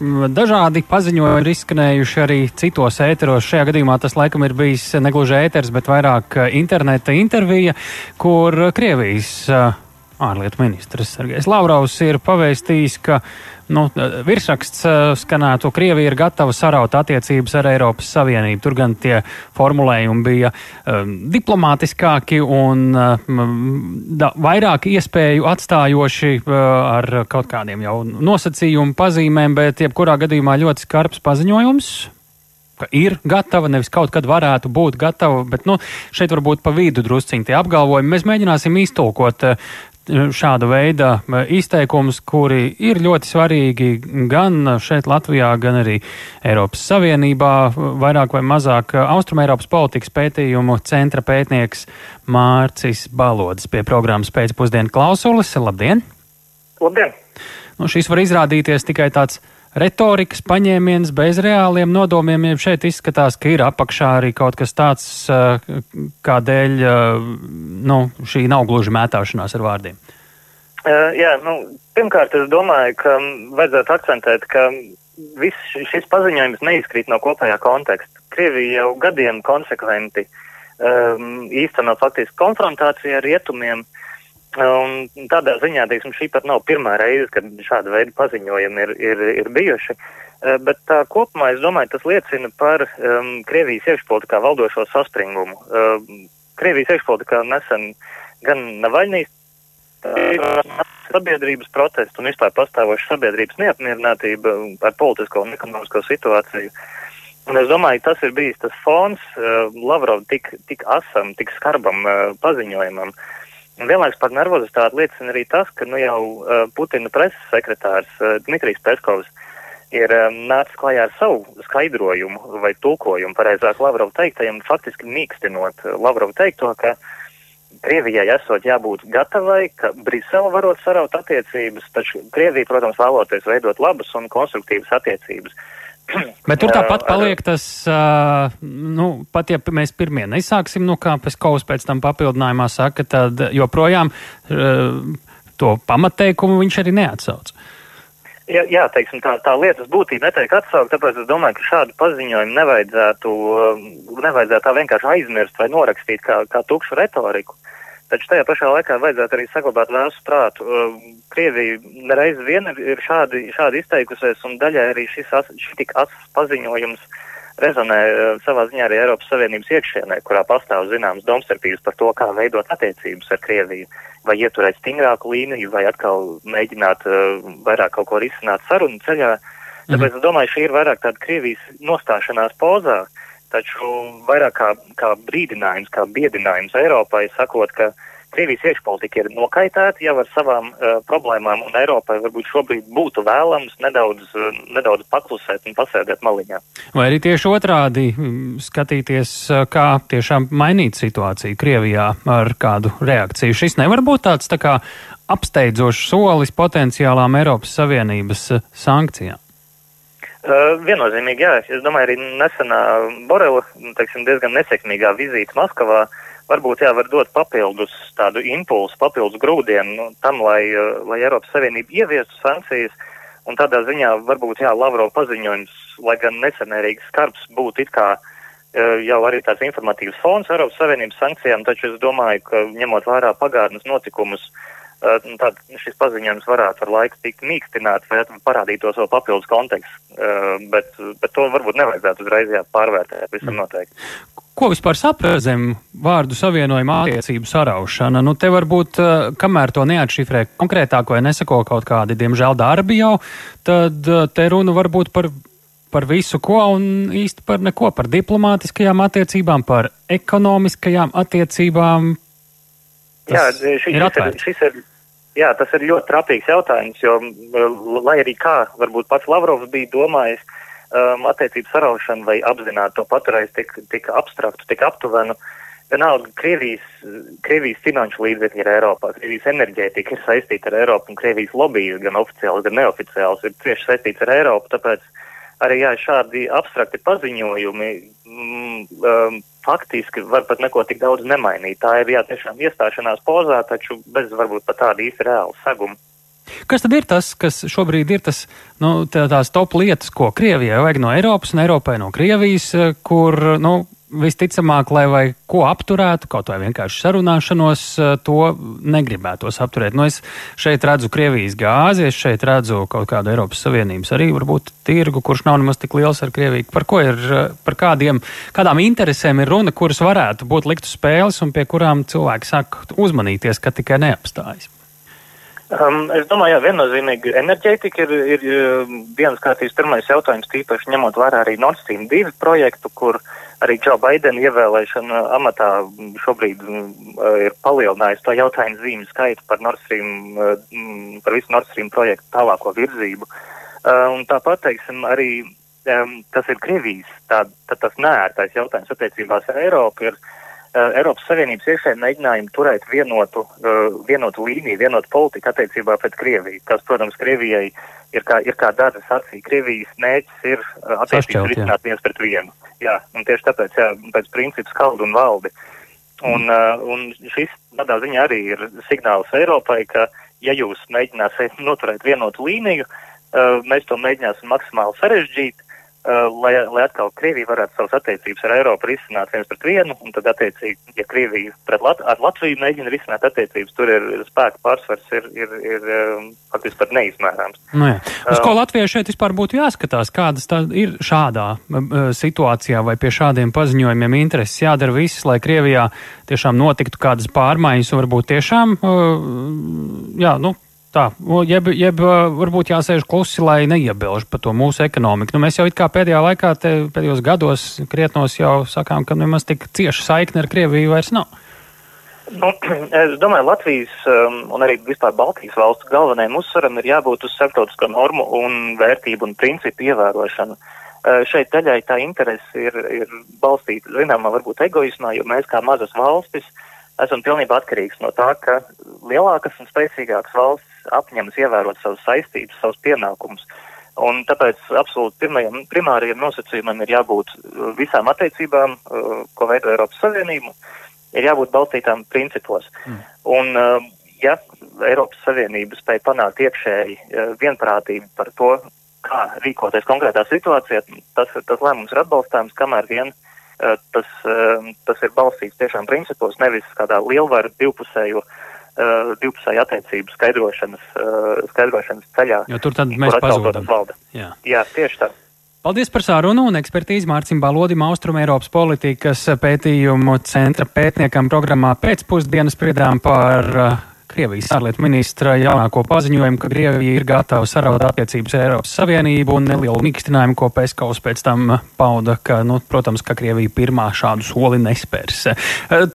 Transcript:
dažādi paziņojumi ir izskanējuši arī citos ēteros. Šajā gadījumā tas laikam ir bijis negluži ēters, bet vairāk interneta intervija, kur Krievijas ārlietu ministrs Sergejs Lavrovs ir pavēstījis, ka nu, virsraksts skanētu, Krievija ir gatava saraut attiecības ar Eiropas Savienību. Tur gan tie formulējumi bija um, diplomātiskāki un um, da, vairāk iespēju atstājoši uh, ar kaut kādiem jau nosacījumu pazīmēm, bet jebkurā gadījumā ļoti skarbs paziņojums ka ir gatava, nevis kaut kad varētu būt gatava, bet nu, šeit varbūt pa vidu drusciņi tie apgalvojumi. Mēs mēģināsim iztulkot šāda veida izteikumus, kuri ir ļoti svarīgi gan šeit Latvijā, gan arī Eiropas Savienībā, vairāk vai mazāk Austrum Eiropas politikas pētījumu centra pētnieks Mārcis Balodis pie programmas pēcpusdienu klausulis. Labdien! Labdien! Nu, šis var izrādīties tikai tāds retorikas paņēmiens bez reāliem nodomiem, ja šeit izskatās, ka ir apakšā arī kaut kas tāds, kādēļ nu, šī nav gluži mētāšanās ar vārdiem. Uh, jā, nu, pirmkārt, es domāju, ka vajadzētu akcentēt, ka viss šis paziņojums neizkrīt no kopējā konteksta. Krievija jau gadiem konsekventi um, īsteno faktiski konfrontāciju ar rietumiem, uh, Un tādā ziņā, teiksim, šī pat nav pirmā reize, kad šāda veida paziņojumi ir, ir, ir bijuši. Uh, bet tā kopumā, es domāju, tas liecina par um, Krievijas iekšpolitikā valdošo saspringumu. Uh, Krievijas iekšpolitikā nesen gan Navaļnijas sabiedrības protestu un vispār pastāvoša sabiedrības neapmierinātība ar politisko un ekonomisko situāciju. Un es domāju, tas ir bijis tas fons uh, Lavrov tik, tik asam, tik skarbam uh, paziņojumam. Uh, Un vienlaiks par nervozitāti liecina arī tas, ka nu jau uh, Putina preses sekretārs uh, Dmitrijs Peskovs ir um, nācis klajā ar savu skaidrojumu vai tulkojumu, pareizāk Lavrov teiktajam, faktiski mīkstinot Lavrov teikto, ka Krievijai esot jābūt gatavai, ka Brisele varot saraut attiecības, taču Krievija, protams, vēloties veidot labas un konstruktīvas attiecības. Bet tur tāpat paliek tas, uh, nu, pat ja mēs pirmie nesāksim, nu, kā Peskovs pēc tam papildinājumā saka, tad joprojām uh, to pamatteikumu viņš arī neatsauc. Jā, jā teiksim, tā, tā lietas būtība netiek atsaukt, tāpēc es domāju, ka šādu paziņojumu nevajadzētu, nevajadzētu tā vienkārši aizmirst vai norakstīt kā, kā tukšu retoriku. Taču tajā pašā laikā vajadzētu arī saglabāt vēstu prātu. Krievija nereiz vien ir šādi, šādi izteikusies, un daļai arī šis, šis tik atsas paziņojums rezonē savā ziņā arī Eiropas Savienības iekšienē, kurā pastāv zināmas domstarpības par to, kā veidot attiecības ar Krieviju, vai ieturēt stingrāku līniju, vai atkal mēģināt uh, vairāk kaut ko risināt sarunu ceļā. Tāpēc mhm. es domāju, šī ir vairāk tāda Krievijas nostāšanās pozā. Taču vairāk kā, kā brīdinājums, kā biedinājums Eiropai, sakot, ka Krievijas iekšpolitika ir nokaitēta jau ar savām uh, problēmām, un Eiropai varbūt šobrīd būtu vēlams nedaudz, uh, nedaudz paklusēt un pasēdēt maliņā. Vai arī tieši otrādi skatīties, kā tiešām mainīt situāciju Krievijā ar kādu reakciju. Šis nevar būt tāds tā kā apsteidzošs solis potenciālām Eiropas Savienības sankcijām. Viennozīmīgi, jā. Es domāju, arī nesenā Borela, teiksim, diezgan nesekmīgā vizīte Maskavā varbūt jā, var dot papildus tādu impulsu, papildus grūdienu nu, tam, lai, lai Eiropas Savienība ieviestu sankcijas. Un tādā ziņā varbūt, jā, Lavrov paziņojums, lai gan nesenērīgi skarbs, būtu it kā jau arī tāds informatīvs fons Eiropas Savienības sankcijām, taču es domāju, ka ņemot vērā pagātnes notikumus, uh, tad šis paziņojums varētu ar laiku tikt mīkstināts vai parādītos vēl papildus konteksts, bet, bet to varbūt nevajadzētu uzreiz pārvērtēt visam mm. noteikti. Ko vispār saprast zem vārdu savienojuma attiecību saraušana? Nu, te varbūt, kamēr to neatšifrē konkrētāk vai nesako kaut kādi, diemžēl, darbi jau, tad te runa varbūt par par visu ko un īsti par neko, par diplomātiskajām attiecībām, par ekonomiskajām attiecībām. Jā, šis ir, ir, šis ir Jā, tas ir ļoti trapīgs jautājums, jo, lai arī kā varbūt pats Lavrovs bija domājis, um, attiecību saraušanu vai apzināti to paturējis tik, tik abstraktu, tik aptuvenu, vienalga Krievijas, Krievijas finanšu līdzekļi ir Eiropā, Krievijas enerģētika ir saistīta ar Eiropu un Krievijas lobby gan oficiāls, gan neoficiāls ir tieši saistīts ar Eiropu, tāpēc arī jā, šādi abstrakti paziņojumi mm, um, faktiski var pat neko tik daudz nemainīt. Tā ir jā, tiešām iestāšanās pozā, taču bez varbūt pat tāda īsta reāla saguma. Kas tad ir tas, kas šobrīd ir tas, nu, tā, tās top lietas, ko Krievijai vajag no Eiropas un Eiropai no Krievijas, kur, nu, visticamāk, lai vai ko apturētu, kaut vai vienkārši sarunāšanos, eh, to negribētos apturēt. Nu, es šeit redzu Krievijas gāzi, es šeit redzu kaut kādu Eiropas Savienības arī varbūt tirgu, kurš nav nemaz tik liels ar Krieviju. Par ko ir, eh, par kādiem, kādām interesēm ir runa, kuras varētu būt likt uz spēles un pie kurām cilvēki sāk uzmanīties, ka tikai neapstājas? Um, es domāju, jā, viennozīmīgi enerģētika ir, ir vienas kārtības pirmais jautājums, tīpaši ņemot vērā arī Nord Stream 2 projektu, kur uh, arī Džo Baidena ievēlēšana amatā šobrīd ir palielinājusi to jautājumu zīmju skaitu par Nord Stream, par visu Nord Stream projektu tālāko virzību. Un tāpat, teiksim, arī tas ir Krievijas, tā, tā, tas nērtais jautājums attiecībās ar Eiropu ir Eiropas Savienības iekšēji mēģinājumi turēt vienotu, vienotu līniju, vienotu politiku attiecībā pret Krieviju, kas, protams, Krievijai ir kā, ir kā dažas acī. Krievijas mērķis ir attiecības risināt viens pret vienu. Jā, un tieši tāpēc, jā, pēc principa skaldu un valdi. Un, mm. un šis tādā ziņā arī ir signāls Eiropai, ka, ja jūs mēģināsiet noturēt vienotu līniju, mēs to mēģināsim maksimāli sarežģīt, lai, lai atkal Krievija varētu savas attiecības ar Eiropu risināt viens pret vienu, un tad, attiecīgi, ja Krievija pret Lat ar Latviju mēģina risināt attiecības, tur ir spēka pārsvars, ir, ir, ir um, faktiski pat neizmērāms. Nu, jā. Uz ko Latvijai šeit vispār būtu jāskatās, kādas tā ir šādā situācijā vai pie šādiem paziņojumiem intereses jādara viss, lai Krievijā tiešām notiktu kādas pārmaiņas un varbūt tiešām, jā, nu, Tā, jeb, jeb varbūt jāsēž klusi, lai neiebilž par to mūsu ekonomiku. Nu, mēs jau pēdējā laikā, te, pēdējos gados, krietnos jau sakām, ka nemaz tik cieša saikne ar Krieviju vairs nav. Nu, es domāju, Latvijas um, un arī vispār Baltijas valstu galvenajam uzsvaram ir jābūt uz starptautisko normu un vērtību un principu ievērošanu. Uh, šeit daļai tā interese ir, ir balstīta, zināmā, varbūt egoismā, jo mēs kā mazas valstis esam pilnībā atkarīgs no tā, ka lielākas un spēcīgākas valsts apņemas ievērot savas saistības, savus pienākumus. Un tāpēc absolūti pirmajam, primārajam nosacījumam ir jābūt uh, visām attiecībām, uh, ko veido Eiropas Savienība, ir jābūt balstītām principos. Mm. Un, uh, ja Eiropas Savienība spēja panākt iekšēji vienprātību par to, kā rīkoties konkrētā situācijā, tas, tas lēmums ir atbalstāms, kamēr vien tas, tas ir balstīts tiešām principos, nevis kādā lielvaru divpusējo uh, divpusēju attiecību skaidrošanas, uh, skaidrošanas ceļā. Jo tur tad mēs pazūdam. Jā. Jā, tieši tā. Paldies par sārunu un ekspertīzi Mārcim Balodim Austrum Eiropas politikas pētījumu centra pētniekam programmā pēcpusdienas spriedām par uh, Krievijas ārlietu ministra jaunāko paziņojumu, ka Krievija ir gatava saraut attiecības ar Eiropas Savienību un nelielu mīkstinājumu, ko Peskavs pēc tam pauda, ka, nu, protams, ka Krievija pirmā šādu soli nespērs.